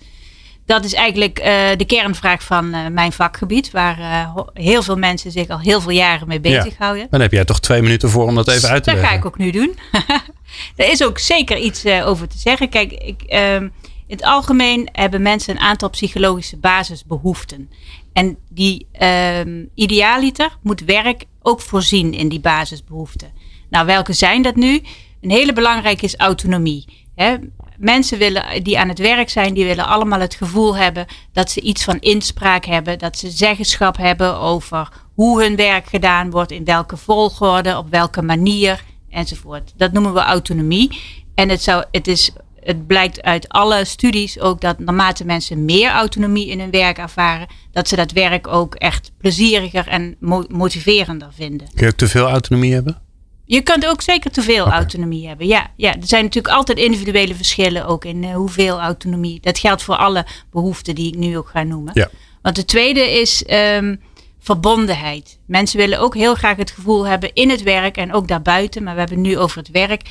Dat is eigenlijk de kernvraag van mijn vakgebied, waar heel veel mensen zich al heel veel jaren mee bezighouden. Dan heb jij toch twee minuten voor om dat even uit te Dat ga leggen. ik ook nu doen. er is ook zeker iets over te zeggen. Kijk, ik, ehm, in het algemeen hebben mensen een aantal psychologische basisbehoeften. En die ehm, idealiter moet werk ook voorzien in die basisbehoeften. Nou, welke zijn dat nu? Een hele belangrijke is autonomie. Hè? Mensen willen, die aan het werk zijn, die willen allemaal het gevoel hebben dat ze iets van inspraak hebben, dat ze zeggenschap hebben over hoe hun werk gedaan wordt, in welke volgorde, op welke manier enzovoort. Dat noemen we autonomie. En het, zou, het, is, het blijkt uit alle studies ook dat naarmate mensen meer autonomie in hun werk ervaren, dat ze dat werk ook echt plezieriger en mo- motiverender vinden. Kun je ook te veel autonomie hebben? Je kunt ook zeker te veel autonomie hebben. Ja, ja, er zijn natuurlijk altijd individuele verschillen ook in eh, hoeveel autonomie. Dat geldt voor alle behoeften die ik nu ook ga noemen. Ja. Want de tweede is ehm, verbondenheid. Mensen willen ook heel graag het gevoel hebben in het werk en ook daarbuiten, maar we hebben het nu over het werk,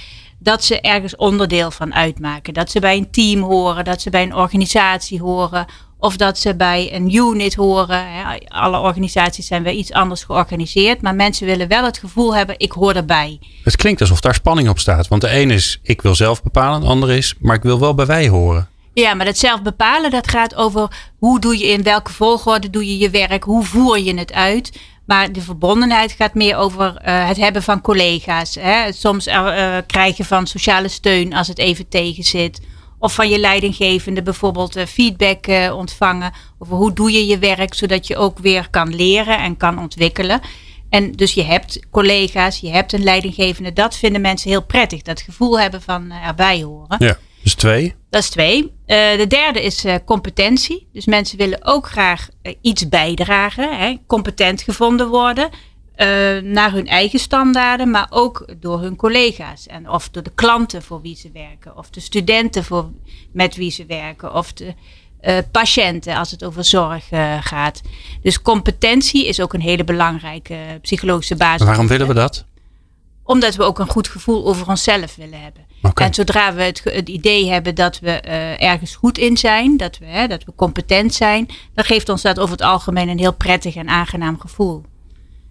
dat ze ergens onderdeel van uitmaken. Dat ze bij een team horen, dat ze bij een organisatie horen, of dat ze bij een unit horen. Alle organisaties zijn wel iets anders georganiseerd, maar mensen willen wel het gevoel hebben, ik hoor erbij. Het klinkt alsof daar spanning op staat. Want de een is, ik wil zelf bepalen. De ander is, maar ik wil wel bij wij horen. Ja, maar dat zelf bepalen, dat gaat over hoe doe je in welke volgorde doe je je werk, hoe voer je het uit. Maar de verbondenheid gaat meer over eh, het hebben van collega's. Hè? Soms er, eh, krijgen van sociale steun als het even tegen zit. Of van je leidinggevende bijvoorbeeld eh, feedback eh, ontvangen over hoe doe je je werk, zodat je ook weer kan leren en kan ontwikkelen. En dus je hebt collega's, je hebt een leidinggevende. Dat vinden mensen heel prettig. Dat gevoel hebben van eh, erbij horen. Ja. Dus twee. Dat is twee. Uh, de derde is uh, competentie. Dus mensen willen ook graag uh, iets bijdragen, hè, competent gevonden worden. naar hun eigen standaarden, maar ook door hun collega's. En of door de klanten voor wie ze werken, of de studenten voor, met wie ze werken, of de patiënten als het over zorg gaat. Dus competentie is ook een hele belangrijke psychologische basis. Waarom willen we dat? Omdat we ook een goed gevoel over onszelf willen hebben. Okay. En zodra we het, het, idee hebben dat we uh, ergens goed in zijn, dat we, hè, dat we competent zijn, dan geeft ons dat over het algemeen een heel prettig en aangenaam gevoel.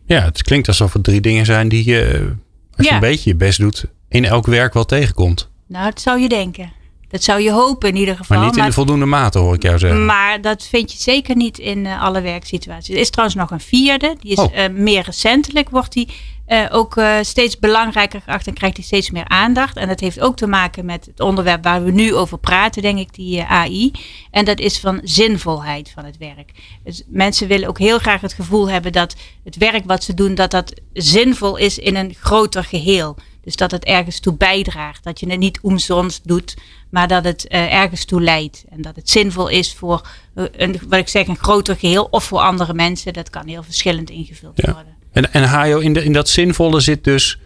Ja, het klinkt alsof het drie dingen zijn die je, als je een beetje je best doet, in elk werk wel tegenkomt. Nou, dat zou je denken. Dat zou je hopen in ieder geval. Maar niet in de voldoende mate hoor ik jou zeggen. Maar dat vind je zeker niet in uh, alle werksituaties. Er is trouwens nog een vierde. Die is oh. uh, meer recentelijk wordt die uh, ook uh, steeds belangrijker geacht en krijgt hij steeds meer aandacht. En dat heeft ook te maken met het onderwerp waar we nu over praten, denk ik, die uh, AI. En dat is van zinvolheid van het werk. Dus mensen willen ook heel graag het gevoel hebben dat het werk wat ze doen, dat dat zinvol is in een groter geheel. Dus dat het ergens toe bijdraagt. Dat je het niet omzonst doet, maar dat het ergens toe leidt. En dat het zinvol is voor een, wat ik zeg, een groter geheel of voor andere mensen. Dat kan heel verschillend ingevuld ja. worden. En, en in dat zinvolle zit dus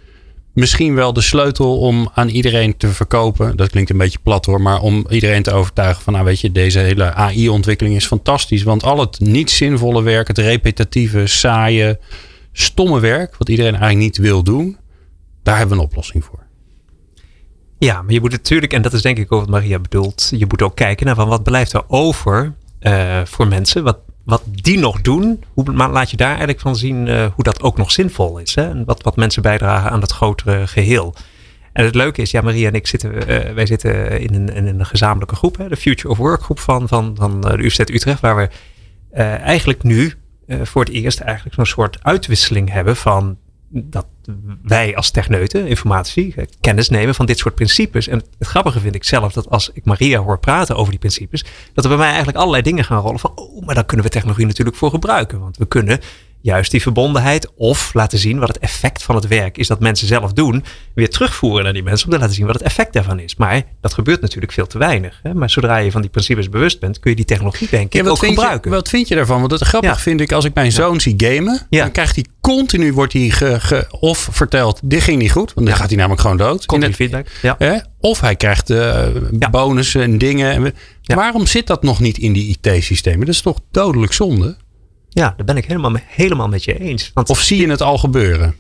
misschien wel de sleutel om aan iedereen te verkopen. Dat klinkt een beetje plat hoor, maar om iedereen te overtuigen van, nou weet je, deze hele AI-ontwikkeling is fantastisch. Want al het niet zinvolle werk, het repetitieve, saaie, stomme werk, wat iedereen eigenlijk niet wil doen, daar hebben we een oplossing voor. Ja, maar je moet natuurlijk, en dat is denk ik ook wat Maria bedoelt, je moet ook kijken naar van wat blijft er over uh, voor mensen. Wat, wat die nog doen, hoe laat je daar eigenlijk van zien uh, hoe dat ook nog zinvol is? Hè? En wat, wat mensen bijdragen aan dat grotere geheel. En het leuke is, ja, Maria en ik zitten, uh, wij zitten in een, een gezamenlijke groep, hè, de Future of Work groep van, van, van de Universiteit Utrecht, waar we eigenlijk nu voor het eerst eigenlijk zo'n soort uitwisseling hebben van dat wij als techneuten, informatie, kennis nemen van dit soort principes. En het grappige vind ik zelf dat als ik Maria hoor praten over die principes, dat er bij mij eigenlijk allerlei dingen gaan rollen van, oh, maar daar kunnen we technologie natuurlijk voor gebruiken. Want we kunnen juist die verbondenheid of laten zien wat het effect van het werk is dat mensen zelf doen, weer terugvoeren naar die mensen om te laten zien wat het effect daarvan is. Maar dat gebeurt natuurlijk veel te weinig. Hè? Maar zodra je van die principes bewust bent, kun je die technologie denk ik ook gebruiken. wat vind je daarvan? Want het grappig vind ik als ik mijn zoon zie gamen, dan krijgt hij continu wordt hij ge, of verteld, dit ging niet goed, want dan gaat hij namelijk gewoon dood. Continu feedback. Ja. Hè? Of hij krijgt uh, bonussen en dingen. Waarom zit dat nog niet in die IT-systemen? Dat is toch dodelijk zonde? Ja, daar ben ik helemaal, helemaal met je eens. Want of zie je het al gebeuren?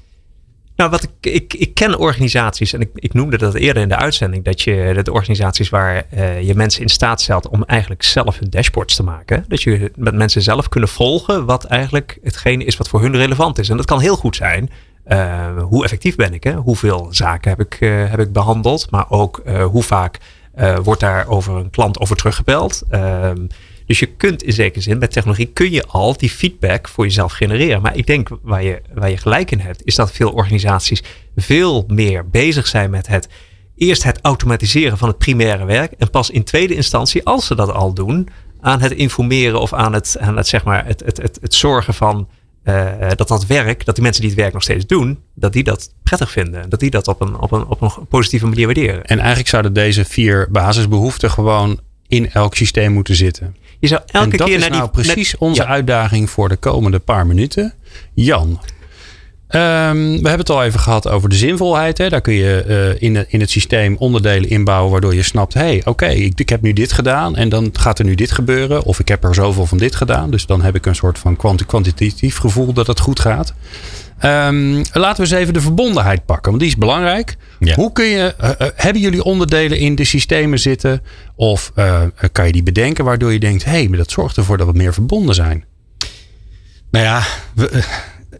Nou, wat ik, ik, ik ken organisaties, en ik, ik noemde dat eerder in de uitzending, dat je dat organisaties waar uh, je mensen in staat stelt om eigenlijk zelf hun dashboards te maken. Dat je met mensen zelf kunnen volgen wat eigenlijk hetgene is wat voor hun relevant is. En dat kan heel goed zijn. Uh, hoe effectief ben ik? Hè? Hoeveel zaken heb ik, uh, heb ik behandeld? Maar ook hoe vaak wordt daar over een klant over teruggebeld? Dus je kunt in zekere zin, met technologie kun je al die feedback voor jezelf genereren. Maar ik denk waar je, waar je gelijk in hebt, is dat veel organisaties veel meer bezig zijn met het eerst het automatiseren van het primaire werk. En pas in tweede instantie, als ze dat al doen, aan het informeren of aan het, aan het, zeg maar, het, het, het, het zorgen van uh, dat dat werk, dat die mensen die het werk nog steeds doen, dat die dat prettig vinden. Dat die dat op een, op een, op een positieve manier waarderen. En eigenlijk zouden deze vier basisbehoeften gewoon in elk systeem moeten zitten. Je zou elke en dat keer is nou die, precies onze uitdaging voor de komende paar minuten. Jan, um, we hebben het al even gehad over de zinvolheid. Hè. Daar kun je uh, in, in het systeem onderdelen inbouwen waardoor je snapt: hé, hey, oké, ik, ik heb nu dit gedaan en dan gaat er nu dit gebeuren. Of ik heb er zoveel van dit gedaan. Dus dan heb ik een soort van kwantitatief gevoel dat het goed gaat. Um, laten we eens even de verbondenheid pakken, want die is belangrijk. Ja. Hoe kun je, uh, uh, hebben jullie onderdelen in de systemen zitten? Of uh, kan je die bedenken waardoor je denkt: hé, hey, maar dat zorgt ervoor dat we meer verbonden zijn? Nou ja, we,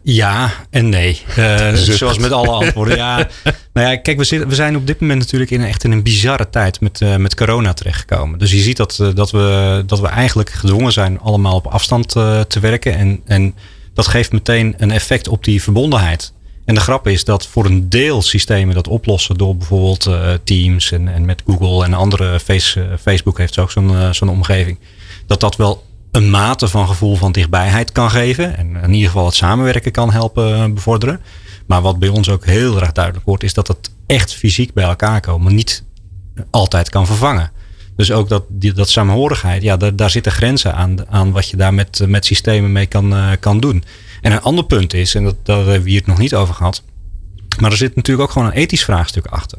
ja en nee. zoals met alle antwoorden. Ja, nou ja, kijk, we, zitten, we zijn op dit moment natuurlijk in, echt in een bizarre tijd met, met corona terechtgekomen. Dus je ziet dat, dat, we, dat we eigenlijk gedwongen zijn allemaal op afstand te werken. En, en dat geeft meteen een effect op die verbondenheid. En de grap is dat voor een deel systemen dat oplossen door bijvoorbeeld uh, Teams en, en met Google en andere face, uh, Facebook heeft ook zo'n uh, zo'n omgeving. Dat dat wel een mate van gevoel van dichtbijheid kan geven. En in ieder geval het samenwerken kan helpen bevorderen. Maar wat bij ons ook heel erg duidelijk wordt, is dat het echt fysiek bij elkaar komen niet altijd kan vervangen. Dus ook dat, die, dat saamhorigheid, ja, daar, daar zitten grenzen aan, aan wat je daar met, met systemen mee kan, uh, kan doen. En een ander punt is, en dat, daar hebben we hier het nog niet over gehad, maar er zit natuurlijk ook gewoon een ethisch vraagstuk achter.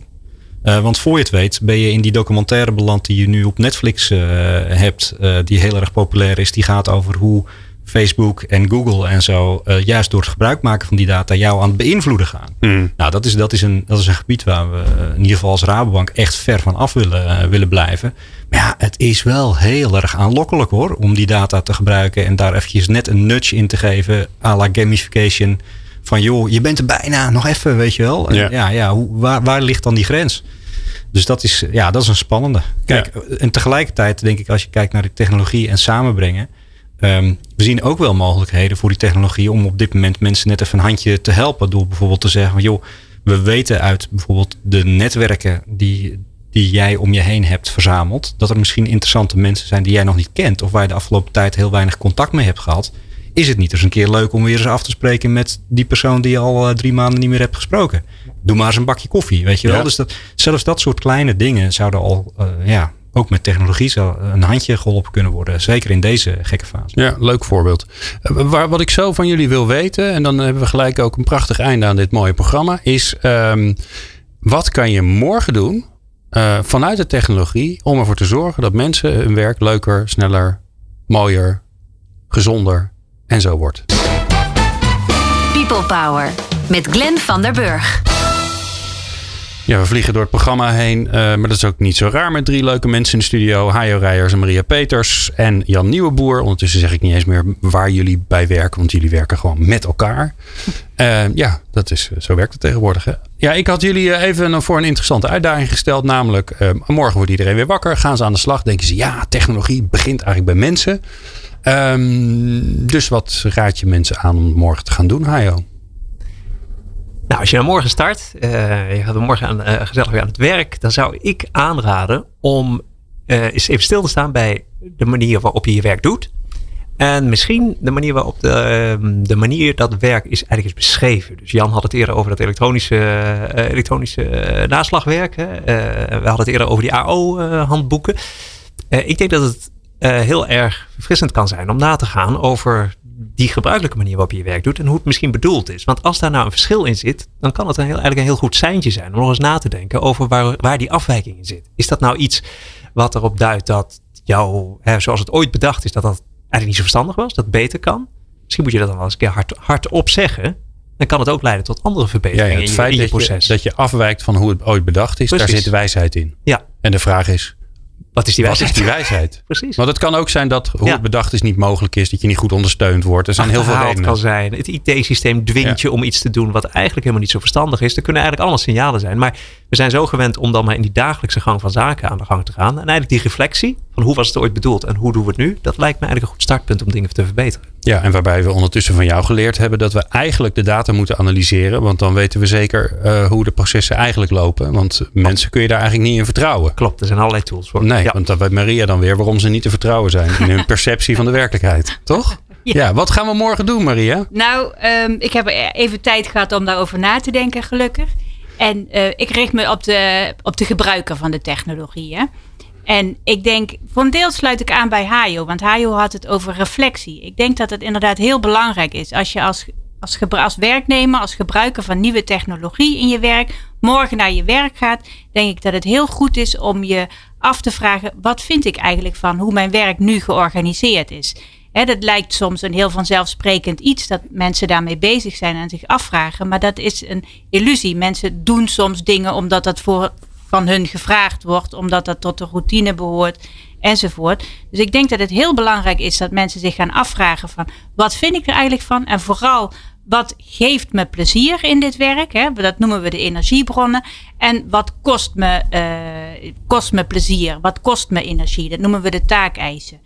Uh, want voor je het weet ben je in die documentaire beland die je nu op Netflix hebt, die heel erg populair is. Die gaat over hoe Facebook en Google en zo uh, juist door het gebruik maken van die data jou aan het beïnvloeden gaan. Mm. Nou, dat is, dat, is een, dat is een gebied waar we in ieder geval als Rabobank echt ver van af willen, uh, willen blijven. Maar ja, het is wel heel erg aanlokkelijk hoor, om die data te gebruiken en daar eventjes net een nudge in te geven, à la gamification. Van joh, je bent er bijna, nog even, weet je wel. Ja, ja, ja hoe, waar, waar ligt dan die grens? Dus dat is, ja, dat is een spannende. Kijk, ja. en tegelijkertijd denk ik, als je kijkt naar de technologie en samenbrengen. Um, we zien ook wel mogelijkheden voor die technologie om op dit moment mensen net even een handje te helpen. Door bijvoorbeeld te zeggen joh, we weten uit bijvoorbeeld de netwerken die, die jij om je heen hebt verzameld. Dat er misschien interessante mensen zijn die jij nog niet kent. Of waar je de afgelopen tijd heel weinig contact mee hebt gehad. Is het niet eens een keer leuk om weer eens af te spreken met die persoon die je al drie maanden niet meer hebt gesproken? Doe maar eens een bakje koffie, weet je wel. Dus dat, zelfs dat soort kleine dingen zouden al uh, ja, ook met technologie zou een handje geholpen kunnen worden. Zeker in deze gekke fase. Ja, leuk voorbeeld. Waar, wat ik zo van jullie wil weten, en dan hebben we gelijk ook een prachtig einde aan dit mooie programma, is um, wat kan je morgen doen uh, vanuit de technologie om ervoor te zorgen dat mensen hun werk leuker, sneller, mooier, gezonder en zo wordt. People Power met Glenn van der Burg. Ja, we vliegen door het programma heen. Uh, maar dat is ook niet zo raar met drie leuke mensen in de studio. Hajo Rijers en Maria Peters en Jan Nieuweboer. Ondertussen zeg ik niet eens meer waar jullie bij werken. Want jullie werken gewoon met elkaar. Uh, ja, dat is, zo werkt het tegenwoordig. Hè? Ja, ik had jullie even voor een interessante uitdaging gesteld. Namelijk, uh, morgen wordt iedereen weer wakker. Gaan ze aan de slag. Denken ze, ja, technologie begint eigenlijk bij mensen. Um, dus wat raad je mensen aan om morgen te gaan doen, Hajo? Nou, als je nou morgen start, uh, je gaat morgen aan, uh, gezellig weer aan het werk, dan zou ik aanraden om uh, eens even stil te staan bij de manier waarop je je werk doet. En misschien de manier waarop de, de manier dat werk is eigenlijk is beschreven. Dus Jan had het eerder over dat elektronische, elektronische naslagwerk. Hè? we hadden het eerder over die AO-handboeken. ik denk dat het heel erg verfrissend kan zijn om na te gaan over die gebruikelijke manier waarop je je werk doet en hoe het misschien bedoeld is. Want als daar nou een verschil in zit, dan kan het een heel, eigenlijk een heel goed seintje zijn om nog eens na te denken over waar, waar die afwijking in zit. Is dat nou iets wat erop duidt dat jou, hè, zoals het ooit bedacht is, dat dat eigenlijk niet zo verstandig was, dat beter kan? Misschien moet je dat dan wel eens een keer hard, hardop zeggen. Dan kan het ook leiden tot andere verbeteringen ja, ja, het in feit in je dat proces. Je, dat je afwijkt van hoe het ooit bedacht is, Precies. daar zit wijsheid in. Ja. En de vraag is, wat is die wijsheid? Wat is die wijsheid? Precies. Want het kan ook zijn dat hoe ja. het bedacht is niet mogelijk is. Dat je niet goed ondersteund wordt. Er zijn heel veel redenen. Het kan zijn. Het IT-systeem dwingt ja. je om iets te doen wat eigenlijk helemaal niet zo verstandig is. Er kunnen eigenlijk allemaal signalen zijn. Maar we zijn zo gewend om dan maar in die dagelijkse gang van zaken aan de gang te gaan. En eigenlijk die reflectie van hoe was het ooit bedoeld en hoe doen we het nu. Dat lijkt me eigenlijk een goed startpunt om dingen te verbeteren. Ja, en waarbij we ondertussen van jou geleerd hebben dat we eigenlijk de data moeten analyseren. Want dan weten we zeker uh, hoe de processen eigenlijk lopen. Want mensen kun je daar eigenlijk niet in vertrouwen. Klopt, er zijn allerlei tools voor. Nee, ja. want dat weet Maria dan weer waarom ze niet te vertrouwen zijn in hun perceptie van de werkelijkheid. Toch? Ja. ja. wat gaan we morgen doen, Maria? Nou, um, ik heb even tijd gehad om daarover na te denken, gelukkig. En uh, ik richt me op de, op de gebruiker van de technologie. Hè? En ik denk, voor een deel sluit ik aan bij Hajo, want Hajo had het over reflectie. Ik denk dat het inderdaad heel belangrijk is als je als, als, als werknemer, als gebruiker van nieuwe technologie in je werk, morgen naar je werk gaat, denk ik dat het heel goed is om je af te vragen: wat vind ik eigenlijk van hoe mijn werk nu georganiseerd is? He, dat lijkt soms een heel vanzelfsprekend iets dat mensen daarmee bezig zijn en zich afvragen. Maar dat is een illusie. Mensen doen soms dingen omdat dat voor, van hun gevraagd wordt, omdat dat tot de routine behoort enzovoort. Dus ik denk dat het heel belangrijk is dat mensen zich gaan afvragen van wat vind ik er eigenlijk van en vooral wat geeft me plezier in dit werk? Hè? Dat noemen we de energiebronnen. En wat kost me, uh, kost me plezier? Wat kost me energie? Dat noemen we de taakeisen.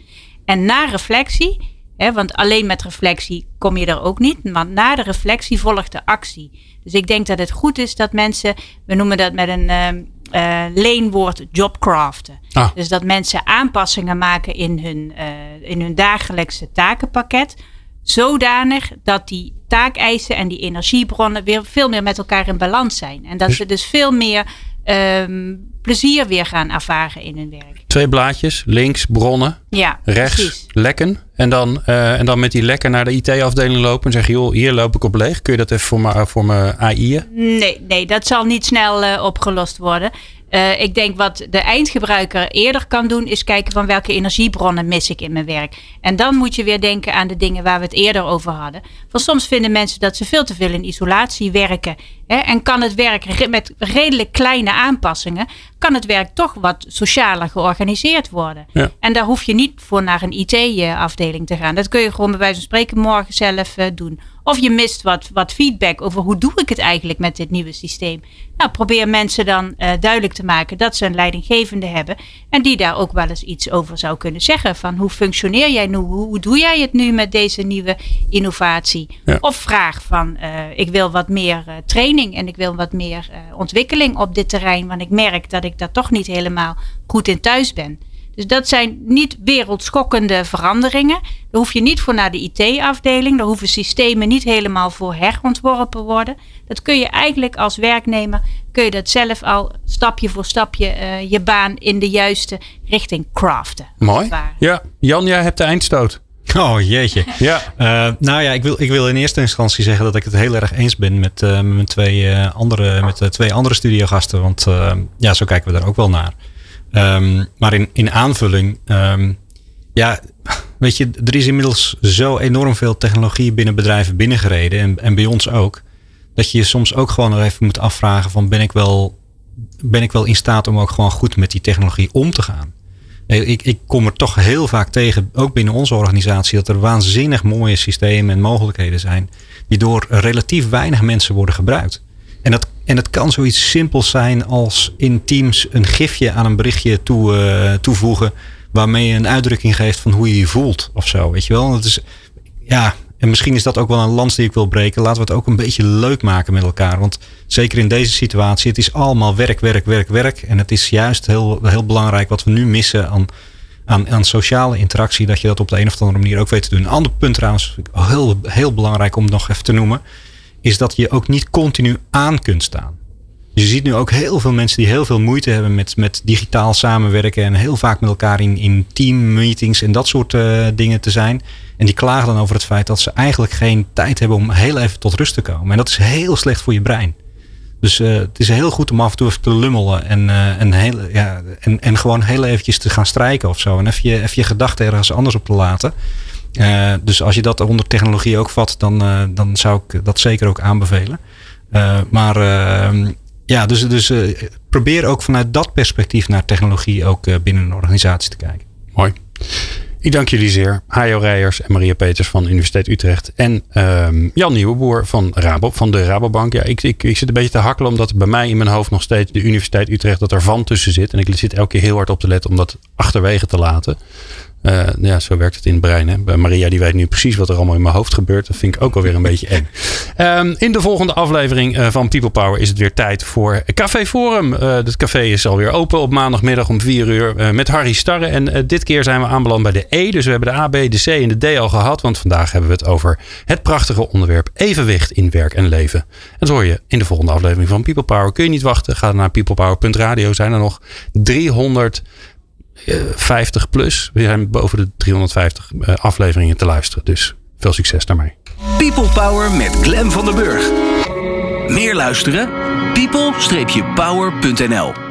En na reflectie, hè, want alleen met reflectie kom je er ook niet, maar na de reflectie volgt de actie. Dus ik denk dat het goed is dat mensen, we noemen dat met een uh, uh, leenwoord jobcraften. Ah. Dus dat mensen aanpassingen maken in hun, uh, in hun dagelijkse takenpakket. Zodanig dat die taakeisen en die energiebronnen weer veel meer met elkaar in balans zijn. En dat ze dus veel meer ehm, plezier weer gaan ervaren in hun werk. Twee blaadjes, links bronnen, Ja, rechts precies. lekken. En dan, eh, en dan met die lekken naar de IT-afdeling lopen en zeggen, joh, hier loop ik op leeg. Kun je dat even voor me, voor me AI'en? Nee, nee, dat zal niet snel eh, opgelost worden. Eh, ik denk wat de eindgebruiker eerder kan doen, is kijken van welke energiebronnen mis ik in mijn werk. En dan moet je weer denken aan de dingen waar we het eerder over hadden. Van soms vinden mensen dat ze veel te veel in isolatie werken. Hè, en kan het werk met redelijk kleine aanpassingen, kan het werk toch wat socialer georganiseerd worden. Ja. En daar hoef je niet voor naar een IT-afdeling te gaan. Dat kun je gewoon bij wijze van spreken morgen zelf eh, doen. Of je mist wat, wat feedback over hoe doe ik het eigenlijk met dit nieuwe systeem. Nou, probeer mensen dan eh, duidelijk te maken dat ze een leidinggevende hebben. En die daar ook wel eens iets over zou kunnen zeggen. Van hoe functioneer jij nu? Hoe, hoe doe jij het nu met deze nieuwe innovatie? Ja. Of vraag van eh, ik wil wat meer eh, training en ik wil wat meer ontwikkeling op dit terrein. Want ik merk dat ik daar toch niet helemaal goed in thuis ben. Dus dat zijn niet wereldschokkende veranderingen. Daar hoef je niet voor naar de IT-afdeling. Daar hoeven systemen niet helemaal voor herontworpen worden. Dat kun je eigenlijk als werknemer, kun je dat zelf al stapje voor stapje eh, je baan in de juiste richting craften. Mooi. Ja, Jan, jij hebt de eindstoot. Oh jeetje. Ja. Eh, nou ja, ik wil, ik wil in eerste instantie zeggen dat ik het heel erg eens ben met, eh, met mijn twee, eh, andere, met de twee andere studiogasten. Want eh, ja, zo kijken we daar ook wel naar. Ehm, maar in, in aanvulling, ehm, ja, weet je, er is inmiddels zo enorm veel technologie binnen bedrijven binnengereden. En, en bij ons ook. Dat je je soms ook gewoon nog even moet afvragen van ben ik wel, ben ik wel in staat om ook gewoon goed met die technologie om te gaan. Ik, ik kom er toch heel vaak tegen, ook binnen onze organisatie, dat er waanzinnig mooie systemen en mogelijkheden zijn. die door relatief weinig mensen worden gebruikt. En dat, en dat kan zoiets simpels zijn als in Teams een gifje aan een berichtje toe, eh, toevoegen. waarmee je een uitdrukking geeft van hoe je je voelt of zo. Weet je wel? Dat is, ja, en misschien is dat ook wel een lans die ik wil breken. Laten we het ook een beetje leuk maken met elkaar. Want zeker in deze situatie, het is allemaal werk, werk, werk, werk. En het is juist heel, heel belangrijk wat we nu missen aan, aan, aan sociale interactie. Dat je dat op de een of andere manier ook weet te doen. Een ander punt trouwens, heel, heel belangrijk om het nog even te noemen. Is dat je ook niet continu aan kunt staan. Je ziet nu ook heel veel mensen die heel veel moeite hebben met, met digitaal samenwerken. En heel vaak met elkaar in, in teammeetings en dat soort eh, dingen te zijn. En die klagen dan over het feit dat ze eigenlijk geen tijd hebben om heel even tot rust te komen. En dat is heel slecht voor je brein. Dus eh, het is heel goed om af en toe even te lummelen. En, eh, en, ja, en, en gewoon heel eventjes te gaan strijken of zo. En even je, even je gedachten ergens anders op te laten. Eh, dus als je dat onder technologie ook vat, dan, eh, dan zou ik dat zeker ook aanbevelen. Eh, maar eh, ja, dus, dus probeer ook vanuit dat perspectief naar technologie ook binnen een organisatie te kijken. Mooi. Ik dank jullie zeer. Hajo Rijers en Maria Peters van Universiteit Utrecht. En ehm, Jan Nieuweboer van, Rabo, van de Rabobank. Ja, ik, ik, ik zit een beetje te hakkelen omdat bij mij in mijn hoofd nog steeds de Universiteit Utrecht dat er van tussen zit. En ik zit elke keer heel hard op te letten om dat achterwege te laten. Eh, ja, zo werkt het in het brein. Hè? Bij Maria die weet nu precies wat er allemaal in mijn hoofd gebeurt. Dat vind ik ook alweer een beetje eng. Ehm, in de volgende aflevering eh, van People Power is het weer tijd voor Café Forum. Eh het café is alweer open op maandagmiddag om 4 uur met Harry Starre. En dit keer zijn we aanbeland bij de E. Dus we hebben de A, B, de C en de D al gehad. Want vandaag hebben we het over het prachtige onderwerp evenwicht in werk en leven. En dat hoor je in de volgende aflevering van People Power. Kun je niet wachten? Ga naar peoplepower.radio. Zijn er nog 300 50 plus. We zijn boven de 350 eh, afleveringen te luisteren. Dus veel succes daarmee. People Power met Glen van der Burg. Meer luisteren? people-power.nl